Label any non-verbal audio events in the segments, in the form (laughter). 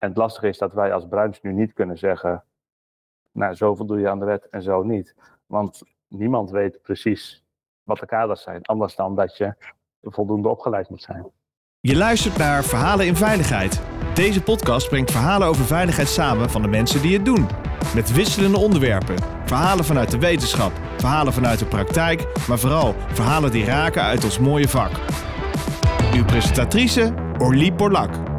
En het lastige is dat wij als Bruins nu niet kunnen zeggen, nou, zoveel doe je aan de wet en zo niet. Want niemand weet precies wat de kaders zijn. Anders dan dat je voldoende opgeleid moet zijn. Je luistert naar Verhalen in Veiligheid. Deze podcast brengt verhalen over veiligheid samen van de mensen die het doen. Met wisselende onderwerpen. Verhalen vanuit de wetenschap, verhalen vanuit de praktijk, maar vooral verhalen die raken uit ons mooie vak. Uw presentatrice Orlie Borlak.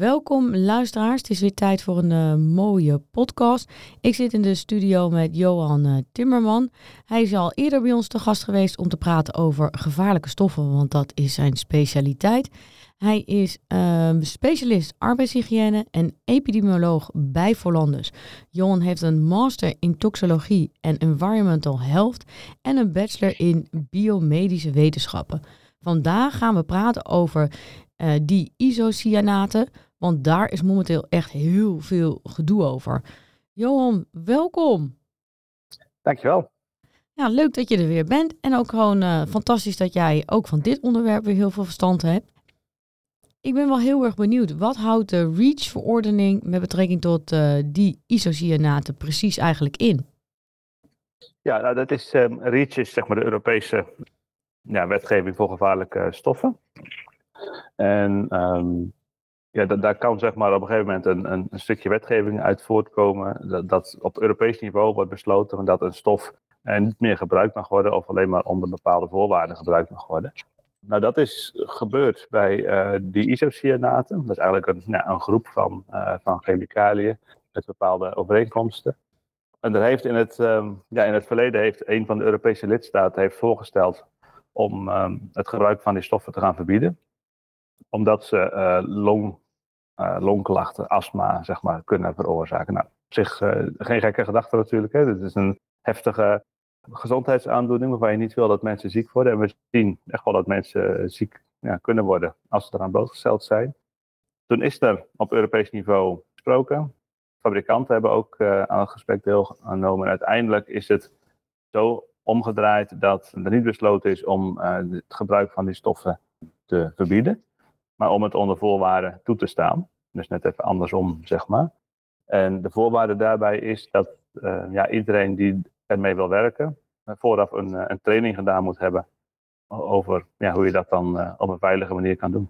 Welkom luisteraars, het is weer tijd voor een uh, mooie podcast. Ik zit in de studio met Johan uh, Timmerman. Hij is al eerder bij ons te gast geweest om te praten over gevaarlijke stoffen, want dat is zijn specialiteit. Hij is uh, specialist arbeidshygiëne en epidemioloog bij Volandus. Johan heeft een master in toxologie en environmental health en een bachelor in biomedische wetenschappen. Vandaag gaan we praten over uh, die isocyanaten, want daar is momenteel echt heel veel gedoe over. Johan, welkom. Dankjewel. Ja, leuk dat je er weer bent en ook gewoon uh, fantastisch dat jij ook van dit onderwerp weer heel veel verstand hebt. Ik ben wel heel erg benieuwd, wat houdt de REACH-verordening met betrekking tot uh, die isocyanaten precies eigenlijk in? Ja, nou, dat is, um, REACH is zeg maar de Europese ja, wetgeving voor gevaarlijke stoffen. En um, ja, daar kan zeg maar op een gegeven moment een, een, stukje wetgeving uit voortkomen. Dat, dat, op Europees niveau wordt besloten dat een stof eh, niet meer gebruikt mag worden of alleen maar onder bepaalde voorwaarden gebruikt mag worden. Nou, dat is gebeurd bij uh, die isocyanaten. Dat is eigenlijk een, ja, een groep van, uh, van chemicaliën met bepaalde overeenkomsten. En er heeft in, het, um, ja, in het verleden heeft een van de Europese lidstaten heeft voorgesteld om um, het gebruik van die stoffen te gaan verbieden omdat ze uh, long, uh, longklachten, astma, zeg maar, kunnen veroorzaken. Nou, op zich uh, geen gekke gedachte natuurlijk. Hè. Het is een heftige gezondheidsaandoening waarvan je niet wil dat mensen ziek worden. En we zien echt wel dat mensen ziek ja, kunnen worden als ze eraan blootgesteld zijn. Toen is er op Europees niveau gesproken. Fabrikanten hebben ook aan het gesprek deelgenomen. En uiteindelijk is het zo omgedraaid dat er niet besloten is om het gebruik van die stoffen te verbieden maar om het onder voorwaarden toe te staan. Dus net even andersom, zeg maar. En de voorwaarde daarbij is dat uh, ja, iedereen die ermee wil werken, uh, vooraf een, uh, een, training gedaan moet hebben over ja, hoe je dat dan op een veilige manier kan doen.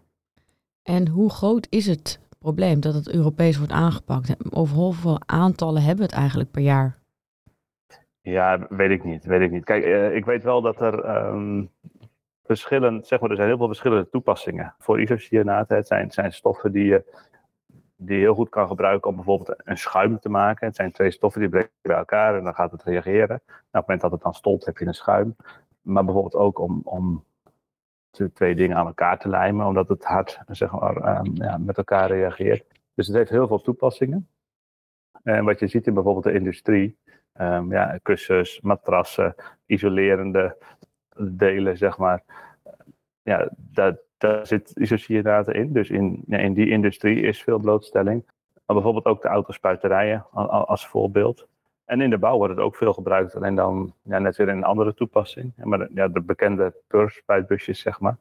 En hoe groot is het probleem dat het Europees wordt aangepakt? Over hoeveel aantallen hebben we het eigenlijk per jaar? Ja, weet ik niet. Weet ik niet. Kijk, ik weet wel dat er um, verschillend, zeg maar, er zijn heel veel verschillende toepassingen voor isocyanaten. Het zijn, zijn stoffen die je, die je heel goed kan gebruiken om bijvoorbeeld een schuim te maken. Het zijn twee stoffen die breken bij elkaar en dan gaat het reageren. Nou, op het moment dat het dan stolt heb je een schuim. Maar bijvoorbeeld ook om, om twee dingen aan elkaar te lijmen, omdat het hard zeg maar, um, ja, met elkaar reageert. Dus het heeft heel veel toepassingen. En wat je ziet in bijvoorbeeld de industrie, um, ja, kussens, matrassen, isolerende delen, zeg maar. Ja, daar, daar zit isocianaten in. Dus in, in die industrie is veel blootstelling. Maar bijvoorbeeld ook de autospuiterijen als voorbeeld. En in de bouw wordt het ook veel gebruikt, alleen dan ja, net weer in een andere toepassing. Maar ja, de bekende purspuitbusjes, zeg maar.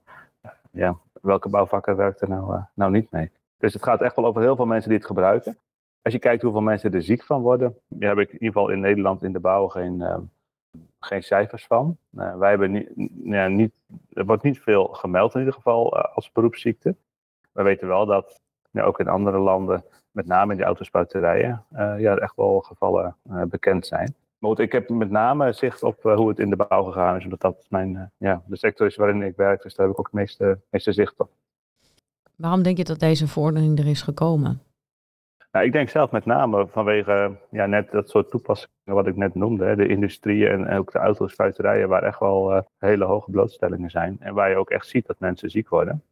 Ja, welke bouwvakker werkt er nou, uh, nou niet mee? Dus het gaat echt wel over heel veel mensen die het gebruiken. Als je kijkt hoeveel mensen er ziek van worden, heb ik in ieder geval in Nederland in de bouw geen, uh, geen cijfers van. Uh, wij hebben niet, ja, niet, er wordt niet veel gemeld in ieder geval uh, als beroepsziekte. We weten wel dat ja, ook in andere landen, met name in de autospuiterijen, uh, ja, echt wel gevallen bekend zijn. Maar ik heb met name zicht op hoe het in de bouw gegaan is, omdat dat mijn, ja, de sector is waarin ik werk, dus daar heb ik ook het meeste, meeste zicht op. Waarom denk je dat deze verordening er is gekomen? Nou, ik denk zelf met name vanwege ja, net dat soort toepassingen wat ik net noemde. Hè, de industrie en, ook de autospuiterijen waar echt wel uh, hele hoge blootstellingen zijn. En waar je ook echt ziet dat mensen ziek worden.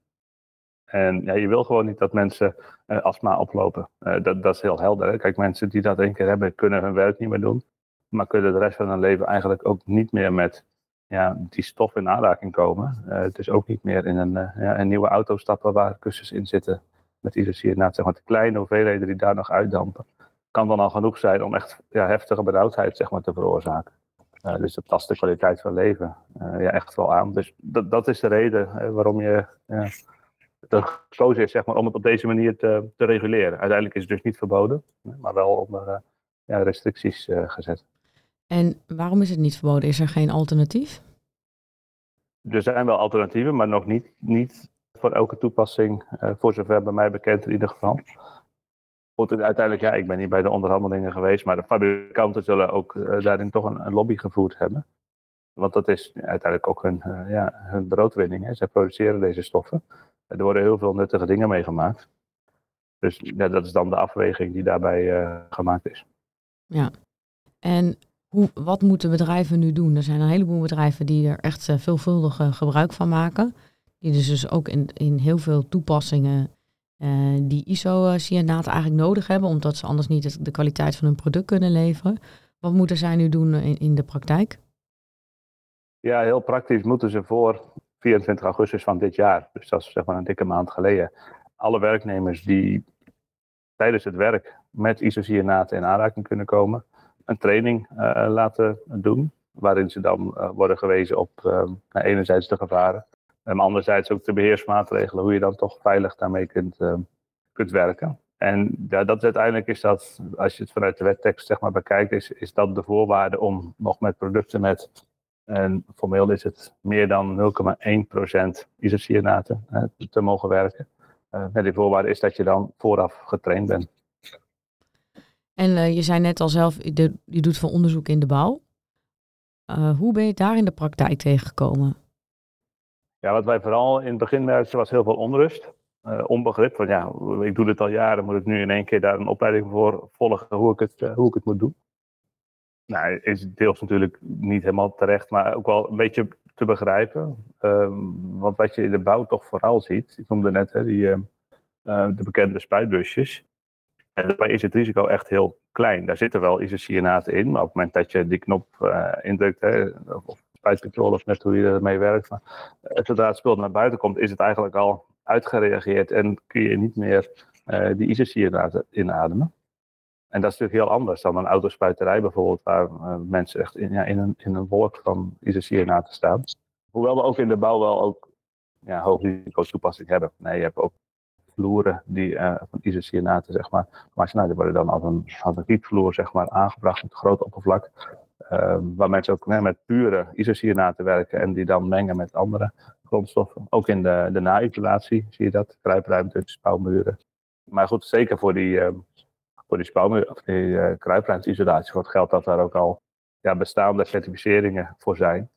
En ja, je wil gewoon niet dat mensen uh, astma oplopen. Uh, dat, dat is heel helder. Kijk, mensen die dat één keer hebben, kunnen hun werk niet meer doen. Maar kunnen de rest van hun leven eigenlijk ook niet meer met ja, die stof in aanraking komen. dus ook niet meer in een, ja, een nieuwe auto stappen waar kussens in zitten met isocyanat, zeg maar, de kleine hoeveelheden die daar nog uitdampen, kan dan al genoeg zijn om echt ja, heftige benauwdheid zeg maar, te veroorzaken. dus dat tast de kwaliteit van leven ja, echt wel aan. Dus dat, dat is de reden waarom je er gekozen is zeg maar, om het op deze manier te, te reguleren. Uiteindelijk is het dus niet verboden, maar wel onder ja, restricties gezet. En waarom is het niet verboden? Is er geen alternatief? Er zijn wel alternatieven, maar nog niet, niet voor elke toepassing, uh, voor zover bij mij bekend in ieder geval. Uiteindelijk, ja, ik ben niet bij de onderhandelingen geweest, maar de fabrikanten zullen ook uh, daarin toch een, lobby gevoerd hebben. Want dat is uiteindelijk ook hun, uh, ja, hun broodwinning. Hè. Zij produceren deze stoffen. Er worden heel veel nuttige dingen mee gemaakt. Dus ja, dat is dan de afweging die daarbij gemaakt is. Ja, en hoe, wat moeten bedrijven nu doen? Er zijn een heleboel bedrijven die er echt veelvuldig gebruik van maken. Die dus, dus ook in, in heel veel toepassingen uh, die ISO-cyanaten eigenlijk nodig hebben, omdat ze anders niet de kwaliteit van hun product kunnen leveren. Wat moeten zij nu doen in, in de praktijk? Ja, heel praktisch moeten ze voor 24 augustus van dit jaar, dus dat is zeg maar een dikke maand geleden, alle werknemers die tijdens het werk met isocyanaten in aanraking kunnen komen, een training laten doen, waarin ze dan worden gewezen op enerzijds de gevaren, maar anderzijds ook de beheersmaatregelen, hoe je dan toch veilig daarmee kunt, uh, kunt werken. En ja, dat uiteindelijk is dat, als je het vanuit de wettekst zeg maar bekijkt, is, is dat de voorwaarde om nog met producten met, en formeel is het meer dan 0,1% isocyanaten uh, te mogen werken. Uh, met die voorwaarde is dat je dan vooraf getraind bent. En uh, je zei net al zelf, je, doet veel onderzoek in de bouw. hoe ben je daar in de praktijk tegengekomen? Ja, wat wij vooral in het begin merkten was heel veel onrust. Uh, onbegrip van ja, ik doe dit al jaren, moet ik nu in één keer daar een opleiding voor volgen hoe ik het, uh, hoe ik het moet doen. Nou, is deels natuurlijk niet helemaal terecht, maar ook wel een beetje te begrijpen. Uh, want wat je in de bouw toch vooral ziet, ik noemde net hè, die, uh, de bekende spuitbusjes. En daarbij is het risico echt heel klein. Daar zitten wel isocyanaten in, maar op het moment dat je die knop indrukt, hè, of spuitcontrole of net hoe je ermee werkt. Maar eh, zodra het spul naar buiten komt, is het eigenlijk al uitgereageerd en kun je niet meer uh, die isocyanate inademen. En dat is natuurlijk heel anders dan een autospuiterij bijvoorbeeld, waar uh, mensen echt in, ja, in, een, in een wolk van isocyanaten staan. Hoewel we ook in de bouw wel ook ja, hoog risico toepassing hebben. Nee, je hebt ook vloeren die uh, van isocyanaten, zeg maar, maar nou, die worden dan als een, als een gietvloer, zeg maar, aangebracht met groot oppervlak. Uh, waar mensen ook nee, met pure isocyanaten werken en die dan mengen met andere grondstoffen. Ook in de, de na-isolatie zie je dat, kruipruimtes, spouwmuren. Maar goed, zeker voor die, uh, voor die spouwmuren, of die uh, kruipruimteisolatie, geldt dat daar ook al ja, bestaande certificeringen voor zijn.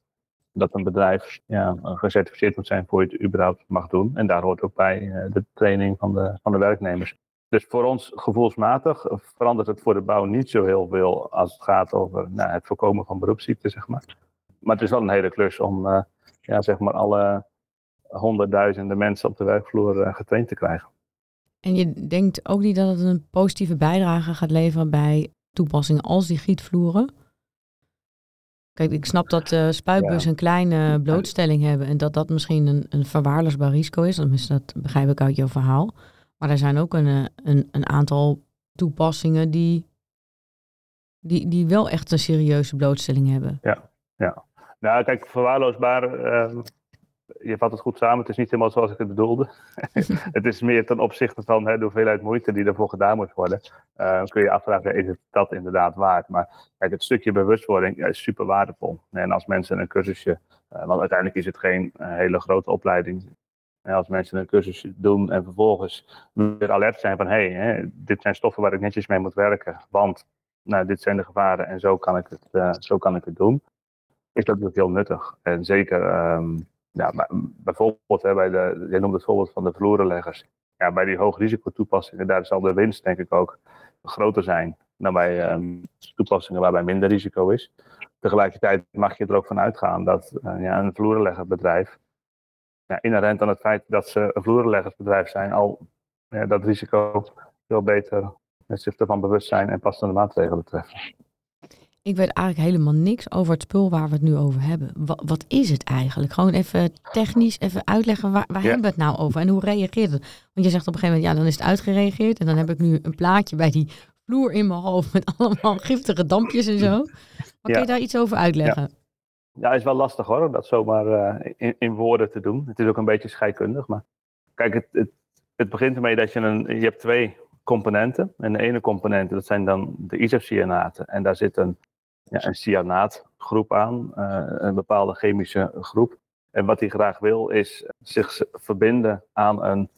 Dat een bedrijf ja, gecertificeerd moet zijn voor je het überhaupt mag doen. En daar hoort ook bij uh, de training van de, van de werknemers. Dus voor ons gevoelsmatig verandert het voor de bouw niet zo heel veel als het gaat over nou, het voorkomen van beroepsziekten, zeg maar. Maar het is wel een hele klus om uh, ja, zeg maar alle honderdduizenden mensen op de werkvloer uh, getraind te krijgen. En je denkt ook niet dat het een positieve bijdrage gaat leveren bij toepassingen als die gietvloeren? Kijk, ik snap dat uh, spuitbus ja. een kleine blootstelling hebben en dat dat misschien een, een verwaarloosbaar risico is. Dat begrijp ik uit jouw verhaal. Maar er zijn ook een, eh, een, een aantal toepassingen die, die, die wel echt een serieuze blootstelling hebben. Ja, ja. Nou, kijk, verwaarloosbaar, uh, je vat het goed samen. Het is niet helemaal zoals ik het bedoelde. (laughs) het is meer ten opzichte van hè, de hoeveelheid moeite die ervoor gedaan moet worden. Uh, kun je afvragen, is het dat inderdaad waard? Maar kijk, het stukje bewustwording ja, is super waardevol. En als mensen een cursusje, uh, want uiteindelijk is het geen hele grote opleiding. Als mensen een cursus doen en vervolgens weer alert zijn van hé, hey, dit zijn stoffen waar ik netjes mee moet werken, want nou, dit zijn de gevaren en zo kan ik het, uh, zo kan ik het doen, is dat natuurlijk heel nuttig. En zeker, um, ja, bijvoorbeeld hè, bij de, je noemde het voorbeeld van de vloerenleggers. Ja, bij die hoogrisicotoepassingen, daar zal de winst denk ik ook groter zijn dan bij um, toepassingen waarbij minder risico is. Tegelijkertijd mag je er ook van uitgaan dat uh, ja, een vloerenleggerbedrijf ja, inherent aan het feit dat ze een vloerenleggersbedrijf zijn, al ja, dat risico veel beter met zich ervan bewust zijn en passende maatregelen treffen. Ik weet eigenlijk helemaal niks over het spul waar we het nu over hebben. Wat, wat is het eigenlijk? Gewoon even technisch even uitleggen waar, waar ja. hebben we het nou over en hoe reageert het? Want je zegt op een gegeven moment, ja, dan is het uitgereageerd en dan heb ik nu een plaatje bij die vloer in mijn hoofd met allemaal giftige dampjes en zo. Maar kun je daar iets over uitleggen? Ja, is wel lastig hoor, dat zomaar uh, in, in, woorden te doen. Het is ook een beetje scheikundig, maar kijk, het, het, het begint ermee dat je een, je hebt twee componenten. En de ene component, dat zijn dan de isocianaten. En daar zit een, ja, een cyanaatgroep aan, uh, een bepaalde chemische groep. En wat hij graag wil, is zich verbinden aan een,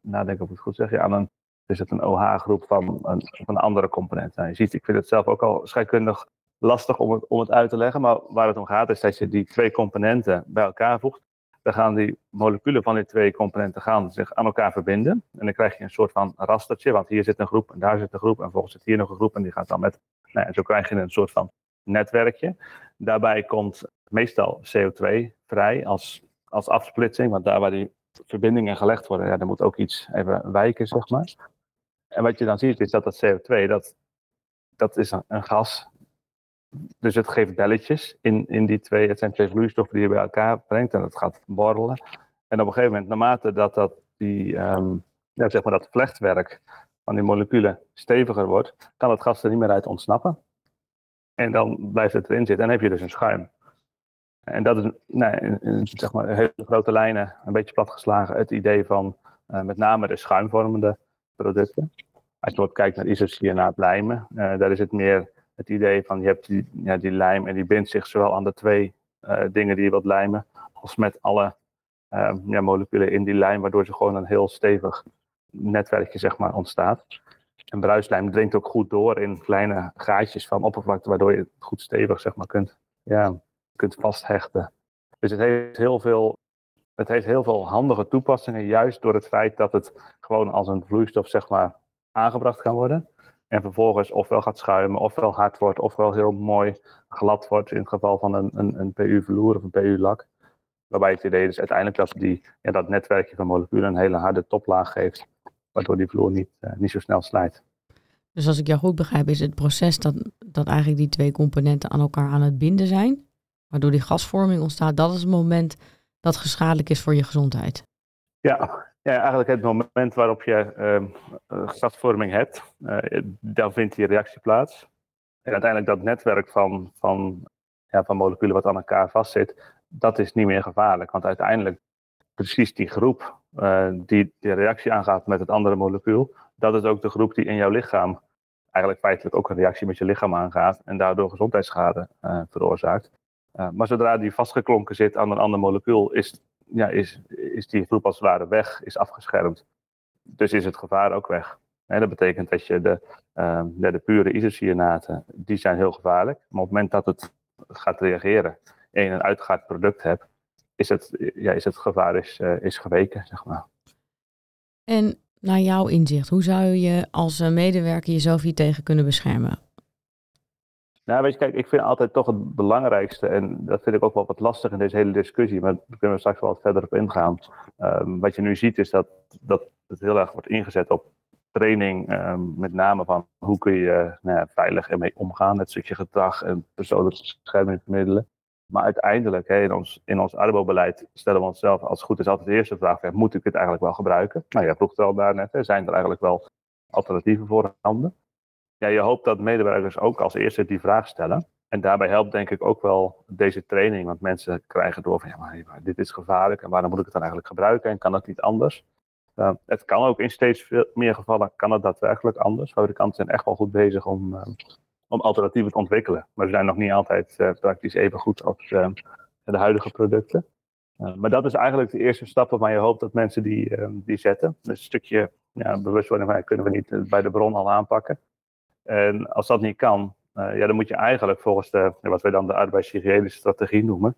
nou denk ik of ik het goed zeg, aan een, is het een OH-groep van een, van een andere component. Nou, je ziet, ik vind het zelf ook al scheikundig lastig om het, om het uit te leggen, maar waar het om gaat is dat je die twee componenten bij elkaar voegt. Dan gaan die moleculen van die twee componenten gaan zich aan elkaar verbinden. En dan krijg je een soort van rastertje, want hier zit een groep en daar zit een groep en volgens zit hier nog een groep en die gaat dan met. Nou, en zo krijg je een soort van netwerkje. Daarbij komt meestal CO2 vrij als, als afsplitsing, want daar waar die verbindingen gelegd worden, ja, dan moet ook iets even wijken, zeg maar. En wat je dan ziet is dat dat CO2, dat, dat is een, een gas dus het geeft belletjes in, in die twee. Het zijn twee vloeistoffen die je bij elkaar brengt en dat gaat borrelen. En op een gegeven moment, naarmate dat, dat, die, um, zeg maar dat vlechtwerk van die moleculen steviger wordt, kan het gas er niet meer uit ontsnappen. En dan blijft het erin zitten en heb je dus een schuim. En dat is nee, in, zeg maar, hele grote lijnen, een beetje platgeslagen, het idee van uh, met name de schuimvormende producten. Als je wat kijkt naar isocyanate lijmen, uh, daar is het meer het idee van je hebt die, ja, die lijm en die bindt zich zowel aan de twee uh, dingen die je wilt lijmen, als met alle uh, ja, moleculen in die lijm, waardoor ze gewoon een heel stevig netwerkje zeg maar, ontstaat. En bruislijm dringt ook goed door in kleine gaatjes van oppervlakte, waardoor je het goed stevig zeg maar, kunt, ja, kunt vasthechten. Dus het heeft heel veel het heeft heel veel handige toepassingen, juist door het feit dat het gewoon als een vloeistof zeg maar, aangebracht kan worden. En vervolgens ofwel gaat schuimen, ofwel hard wordt, ofwel heel mooi glad wordt in het geval van een, een, een PU-vloer of een PU-lak. Waarbij het idee is uiteindelijk dat die, ja, dat netwerkje van moleculen een hele harde toplaag geeft, waardoor die vloer niet, uh, niet zo snel slijt. Dus als ik jou goed begrijp, is het proces dat, dat eigenlijk die twee componenten aan elkaar aan het binden zijn, waardoor die gasvorming ontstaat, dat is het moment dat geschadelijk is voor je gezondheid. Ja, ja, eigenlijk het moment waarop je uh, hebt, uh, dan vindt die reactie plaats. En uiteindelijk dat netwerk van, van, ja, van moleculen wat aan elkaar vastzit, dat is niet meer gevaarlijk. Want uiteindelijk precies die groep uh, die de reactie aangaat met het andere molecuul, dat is ook de groep die in jouw lichaam eigenlijk feitelijk ook een reactie met je lichaam aangaat en daardoor gezondheidsschade veroorzaakt. maar zodra die vastgeklonken zit aan een ander molecuul, is ja, is, is die groep als het ware weg, is afgeschermd. Dus is het gevaar ook weg. Dat betekent dat je de, uh, de, pure isocyanaten, die zijn heel gevaarlijk. Maar op het moment dat het gaat reageren en een uitgaat product hebt, is het, ja, is het gevaar is, uh, is geweken, zeg maar. En naar jouw inzicht, hoe zou je als medewerker jezelf hier tegen kunnen beschermen? Nou, weet je, kijk, ik vind altijd toch het belangrijkste, en dat vind ik ook wel wat lastig in deze hele discussie, maar daar kunnen we straks wel wat verder op ingaan. Um, wat je nu ziet is dat, dat het heel erg wordt ingezet op training, um, met name van hoe kun je nou ja, veilig ermee omgaan, het stukje gedrag en persoonlijke bescherming vermiddelen. Maar uiteindelijk, hè, in ons, in ons stellen we onszelf als het goed is altijd de eerste vraag, moet ik het eigenlijk wel gebruiken? Nou, jij vroeg het al daarnet, hè, zijn er eigenlijk wel alternatieven voor handen? Ja, je hoopt dat medewerkers ook als eerste die vraag stellen. En daarbij helpt denk ik ook wel deze training, want mensen krijgen door van ja, maar dit is gevaarlijk en waarom moet ik het dan eigenlijk gebruiken en kan dat niet anders? Uh, het kan ook in steeds veel meer gevallen, kan het daadwerkelijk anders. Fabrikanten zijn echt wel goed bezig om, uh, om alternatieven te ontwikkelen, maar ze zijn nog niet altijd uh, praktisch even goed als de huidige producten. maar dat is eigenlijk de eerste stap waarvan je hoopt dat mensen die, die zetten. Een stukje ja, bewustwording van kunnen we niet bij de bron al aanpakken. En als dat niet kan, uh, ja, dan moet je eigenlijk volgens de, wat wij dan de arbeidshygiënische strategie noemen,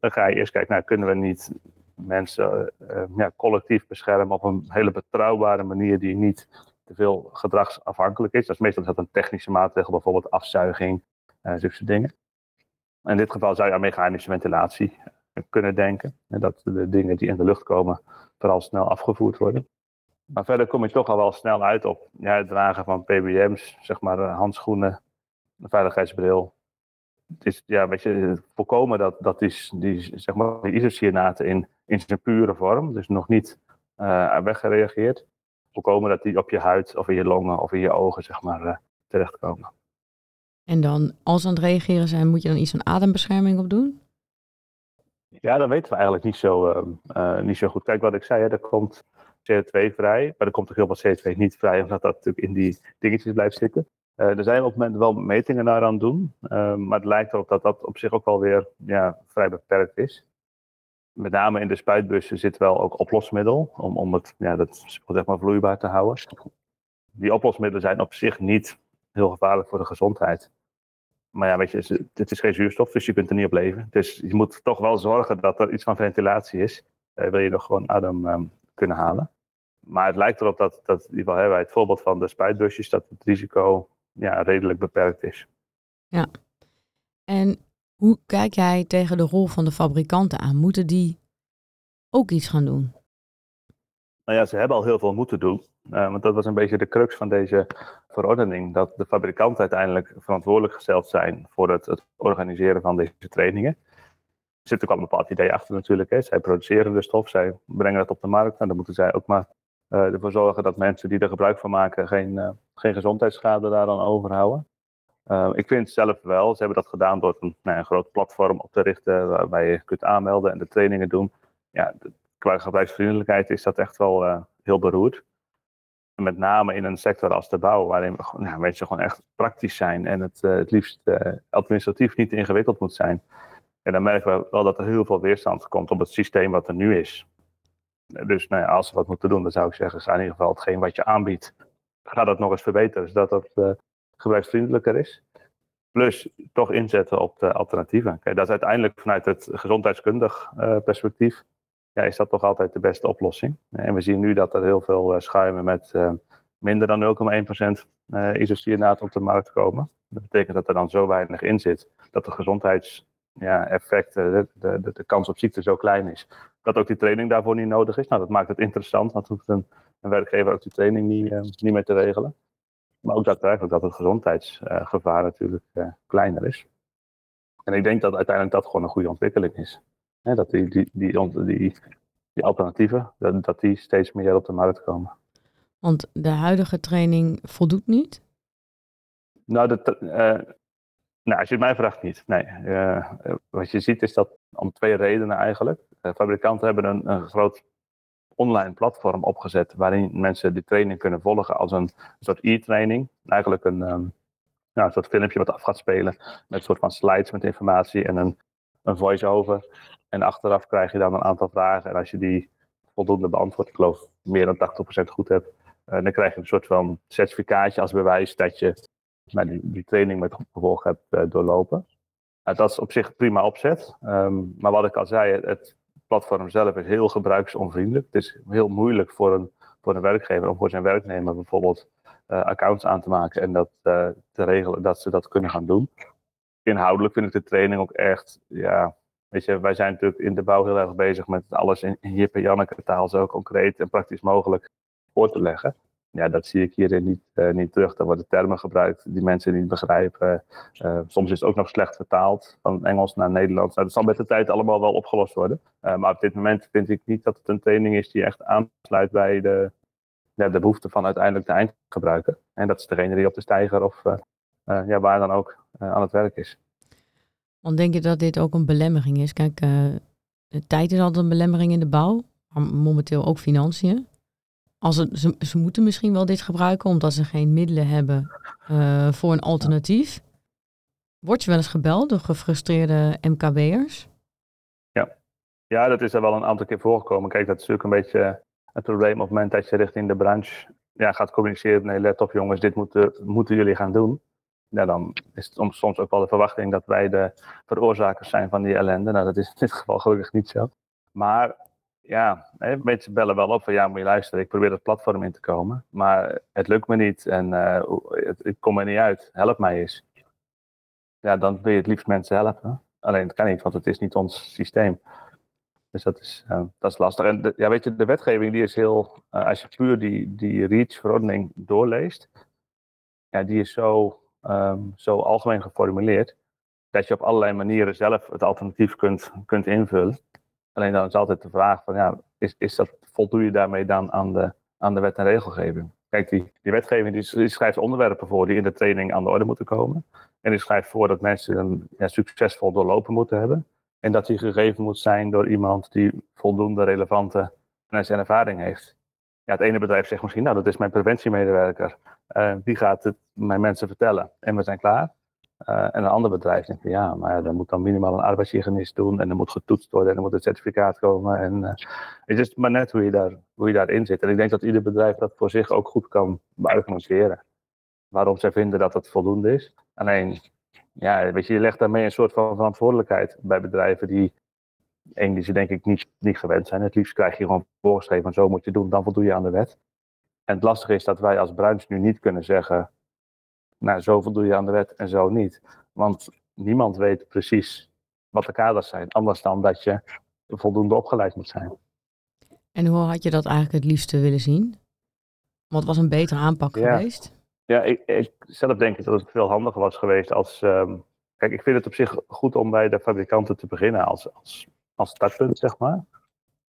dan ga je eerst kijken, nou, kunnen we niet mensen uh, ja, collectief beschermen op een hele betrouwbare manier die niet te veel gedragsafhankelijk is. Dat is meestal dat een technische maatregel, bijvoorbeeld afzuiging, uh, zulke dingen. In dit geval zou je aan mechanische ventilatie kunnen denken. En dat de dingen die in de lucht komen vooral snel afgevoerd worden. Maar verder kom je toch al wel snel uit op ja, het dragen van PBM's, zeg maar eh, handschoenen, een veiligheidsbril. Het is, ja, weet je, voorkomen dat, dat is, die, zeg maar, die isocyanaten in, in zijn pure vorm, dus nog niet uh, weggereageerd. Voorkomen dat die op je huid of in je longen of in je ogen zeg maar, uh, terechtkomen. En dan, als ze aan het reageren zijn, moet je dan iets van adembescherming op doen? Ja, dat weten we eigenlijk niet zo, eh, niet zo goed. Kijk, wat ik zei, hè, er komt CO2 vrij, maar er komt ook heel veel CO2 niet vrij, omdat dat natuurlijk in die dingetjes blijft zitten. Uh, er zijn op het moment wel metingen naar aan het doen, ehm, maar het lijkt erop dat dat op zich ook wel weer ja, vrij beperkt is. Met name in de spuitbussen zit wel ook oplosmiddel, om, om het ja, dat, zeg maar vloeibaar te houden. Die oplosmiddelen zijn op zich niet heel gevaarlijk voor de gezondheid. Maar ja, weet je, het is geen zuurstof, dus je kunt er niet op leven. Dus je moet toch wel zorgen dat er iets van ventilatie is. Uh, wil je nog gewoon adem um, kunnen halen. Maar het lijkt erop dat, dat in ieder geval bij het voorbeeld van de spuitbusjes, dat het risico ja, redelijk beperkt is. Ja. En hoe kijk jij tegen de rol van de fabrikanten aan? Moeten die ook iets gaan doen? Nou ja, ze hebben al heel veel moeten doen. Uh, want dat was een beetje de crux van deze verordening. Dat de fabrikanten uiteindelijk verantwoordelijk gesteld zijn voor het, het organiseren van deze trainingen. Er zit ook al een bepaald idee achter natuurlijk. Hè. Zij produceren de stof, zij brengen het op de markt. En nou, dan moeten zij ook maar ervoor zorgen dat mensen die er gebruik van maken geen, uh, geen gezondheidsschade daaraan overhouden. Uh, ik vind zelf wel, ze hebben dat gedaan door een, nou, een groot platform op te richten waarbij je kunt aanmelden en de trainingen doen. Ja, qua gebruiksvriendelijkheid is dat echt wel heel beroerd. Met name in een sector als de bouw, waarin nou, mensen gewoon echt praktisch zijn en het, het liefst administratief niet ingewikkeld moet zijn. En dan merken we wel dat er heel veel weerstand komt op het systeem wat er nu is. Dus nou als ze wat moeten doen, dan zou ik zeggen, ga in ieder geval hetgeen wat je aanbiedt, ga dat nog eens verbeteren, zodat dat uh, gebruiksvriendelijker is. Plus toch inzetten op de alternatieven. Dat is uiteindelijk vanuit het gezondheidskundig uh, perspectief, ja, is dat toch altijd de beste oplossing. En we zien nu dat er heel veel uh, schuimen met minder dan 0,1% uh, op de markt komen. Dat betekent dat er dan zo weinig in zit, dat de gezondheidseffecten, ja, de, de, de kans op ziekte zo klein is, dat ook die training daarvoor niet nodig is. Nou, dat maakt het interessant, want hoeft een, een werkgever ook die training niet, uh, niet meer te regelen. Maar ook daadwerkelijk dat het gezondheidsgevaar natuurlijk uh, kleiner is. En ik denk dat uiteindelijk dat gewoon een goede ontwikkeling is. Dat die, die, die, die, die alternatieven, dat, dat die steeds meer op de markt komen. Want de huidige training voldoet niet? Nou, dat, nou, als je het mij vraagt niet. Nee. wat je ziet is dat om twee redenen eigenlijk. Uh, fabrikanten hebben een, een groot online platform opgezet waarin mensen die training kunnen volgen als een soort e-training. Eigenlijk een, nou, een soort filmpje wat af gaat spelen met een soort van slides met informatie en een, een voice-over. En achteraf krijg je dan een aantal vragen en als je die voldoende beantwoordt, ik geloof meer dan 80% goed hebt, uh, dan krijg je een soort van certificaatje als bewijs dat je nou, die, training met gevolg hebt uh, doorlopen. Nou, dat is op zich prima opzet. Um, maar wat ik al zei, het platform zelf is heel gebruiksonvriendelijk. Het is heel moeilijk voor een, voor een werkgever om voor zijn werknemer bijvoorbeeld uh, accounts aan te maken en dat te regelen dat ze dat kunnen gaan doen. Inhoudelijk vind ik de training ook echt, ja, weet je, wij zijn natuurlijk in de bouw heel erg bezig met alles in Jip en Janneke taal zo concreet en praktisch mogelijk voor te leggen ja, dat zie ik hierin niet, uh, niet terug. Er worden termen gebruikt die mensen niet begrijpen. Uh, soms is het ook nog slecht vertaald van Engels naar Nederlands. Nou, dat zal met de tijd allemaal wel opgelost worden. Uh, maar op dit moment vind ik niet dat het een training is die echt aansluit bij de, ja, de behoeften van uiteindelijk de eindgebruiker. En dat is degene die op de steiger of ja, waar dan ook aan het werk is. Want denk je dat dit ook een belemmering is? Kijk, tijd is altijd een belemmering in de bouw, momenteel ook financiën als ze, ze, moeten misschien wel dit gebruiken omdat ze geen middelen hebben uh, voor een alternatief. Word je wel eens gebeld door gefrustreerde MKB'ers? Ja. ja, dat is er wel een aantal keer voorgekomen. Kijk, dat is natuurlijk een beetje het probleem op het moment dat je richting de branche ja, gaat communiceren. Nee, let op jongens, dit moeten, moeten jullie gaan doen. Ja, dan is het soms ook wel de verwachting dat wij de veroorzakers zijn van die ellende. Nou, dat is in dit geval gelukkig niet zo. Maar ja, mensen bellen wel op van ja, moet je luisteren, ik probeer het platform in te komen, maar het lukt me niet en uh, het, ik kom er niet uit, help mij eens. Ja, dan wil je het liefst mensen helpen. Alleen het kan niet, want het is niet ons systeem. Dus dat is, uh, dat is lastig. En ja, weet je, de wetgeving die is heel, uh, als je puur die, die REACH-verordening doorleest, ja, die is zo, um, zo algemeen geformuleerd, dat je op allerlei manieren zelf het alternatief kunt, kunt invullen. Alleen dan is altijd de vraag van ja, is, is dat, voldoe je daarmee dan aan de, aan de wet en regelgeving? Kijk, die, die wetgeving die, schrijft onderwerpen voor die in de training aan de orde moeten komen. En die schrijft voor dat mensen een ja, succesvol doorlopen moeten hebben. En dat die gegeven moet zijn door iemand die voldoende relevante kennis en ervaring heeft. Ja, het ene bedrijf zegt misschien, nou dat is mijn preventiemedewerker. Uh, die gaat het mijn mensen vertellen en we zijn klaar. Uh, en een ander bedrijf denkt, ja, maar dan moet dan minimaal een arbeidshygiënist doen en er moet getoetst worden en er moet een certificaat komen. En uh, het is maar net hoe je, daar, hoe je daarin zit. En ik denk dat ieder bedrijf dat voor zich ook goed kan argumenteren. Waarom zij vinden dat het voldoende is. Alleen, ja, weet je, je legt daarmee een soort van verantwoordelijkheid bij bedrijven die, één, die ze denk ik niet, niet gewend zijn. Het liefst krijg je gewoon voorgeschreven van zo moet je doen, dan voldoe je aan de wet. En het lastige is dat wij als Bruins nu niet kunnen zeggen, nou zo voldoe je aan de wet en zo niet. Want niemand weet precies wat de kaders zijn, anders dan dat je voldoende opgeleid moet zijn. En hoe had je dat eigenlijk het liefste willen zien? Wat was een betere aanpak Ja. geweest? Ja, ik, ik zelf denk ik dat het veel handiger was geweest als. ehm, kijk, ik vind het op zich goed om bij de fabrikanten te beginnen als, als, als startpunt, zeg maar.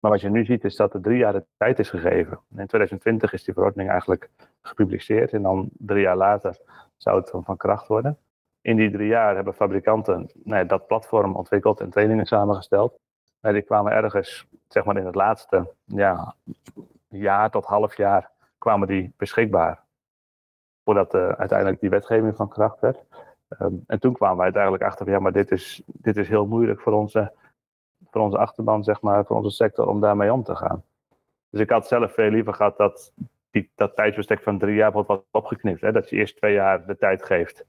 Maar wat je nu ziet is dat er drie jaar de tijd is gegeven. In 2020 is die verordening eigenlijk gepubliceerd en dan drie jaar later zou het van kracht worden. In die drie jaar hebben fabrikanten nou dat platform ontwikkeld en trainingen samengesteld. En die kwamen ergens, zeg maar in het laatste ja, jaar tot half jaar, kwamen die beschikbaar voordat uh, uiteindelijk die wetgeving van kracht werd. Um, en toen kwamen wij uiteindelijk achter van ja, maar dit is, dit is heel moeilijk voor onze, voor onze achterban, zeg maar, voor onze sector om daarmee om te gaan. Dus ik had zelf veel liever gehad dat dat tijdsbestek van drie jaar wordt wat opgeknipt. Hè? Dat je eerst twee jaar de tijd geeft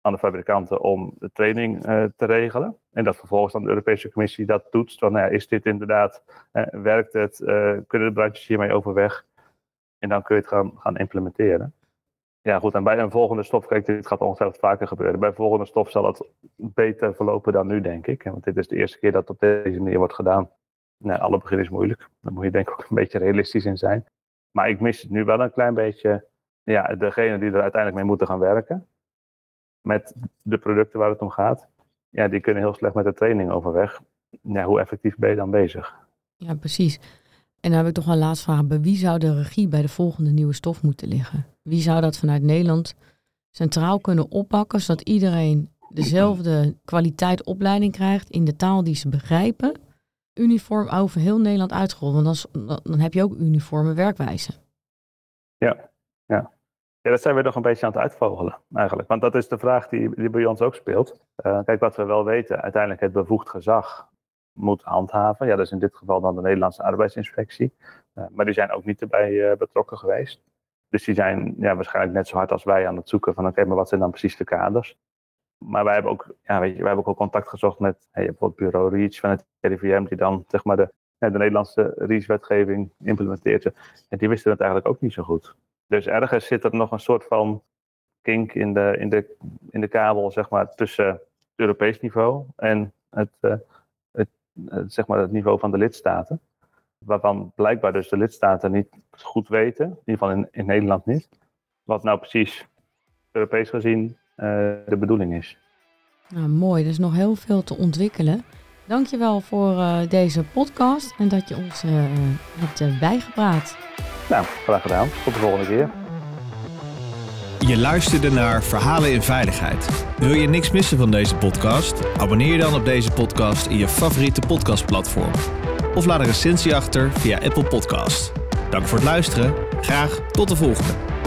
aan de fabrikanten om de training uh, te regelen. En dat vervolgens dan de Europese Commissie dat toetst. Van, nou is dit inderdaad, uh, werkt het, uh, kunnen de brandjes hiermee overweg? En dan kun je het gaan, gaan implementeren. Ja, goed. En bij een volgende stof, kijk, dit gaat ongetwijfeld vaker gebeuren. Bij een volgende stof zal het beter verlopen dan nu, denk ik. Want dit is de eerste keer dat het op deze manier wordt gedaan. Nou, alle begin is moeilijk. Daar moet je denk ik ook een beetje realistisch in zijn. Maar ik mis nu wel een klein beetje, ja, degene die er uiteindelijk mee moeten gaan werken. Met de producten waar het om gaat. Ja, die kunnen heel slecht met de training overweg. Ja, hoe effectief ben je dan bezig? Ja, precies. En dan heb ik toch een laatste vraag. Bij wie zou de regie bij de volgende nieuwe stof moeten liggen? Wie zou dat vanuit Nederland centraal kunnen oppakken, zodat iedereen dezelfde kwaliteit opleiding krijgt in de taal die ze begrijpen, uniform over heel Nederland uitgerold? Want dan, heb je ook uniforme werkwijze. Ja, ja. Ja, dat zijn we nog een beetje aan het uitvogelen eigenlijk. Want dat is de vraag die, die bij ons ook speelt. Uh, kijk, wat we wel weten, uiteindelijk het bevoegd gezag moet handhaven. Ja, dat is in dit geval dan de Nederlandse arbeidsinspectie. Uh, maar die zijn ook niet erbij uh, betrokken geweest. Dus die zijn ja, waarschijnlijk net zo hard als wij aan het zoeken van oké, maar wat zijn dan precies de kaders? Maar wij hebben ook, ja, weet je, wij hebben ook al contact gezocht met hey, bijvoorbeeld bureau REACH van het RIVM, die dan zeg maar de, de Nederlandse REACH-wetgeving implementeert. En die wisten het eigenlijk ook niet zo goed. Dus ergens zit er nog een soort van kink in de, in de, in de kabel, zeg maar, tussen het Europees niveau en het, uh, het, het, zeg maar het niveau van de lidstaten. Waarvan blijkbaar dus de lidstaten niet goed weten, in ieder geval in, Nederland niet, wat nou precies Europees gezien de bedoeling is. Nou, mooi, er is nog heel veel te ontwikkelen. Dankjewel voor uh, deze podcast en dat je ons uh, hebt bijgepraat. Nou, graag gedaan. Tot de volgende keer. Je luisterde naar Verhalen in Veiligheid. Wil je niks missen van deze podcast? Abonneer je dan op deze podcast in je favoriete podcastplatform. Of laat een recensie achter via Apple Podcast. Dank voor het luisteren. Graag tot de volgende.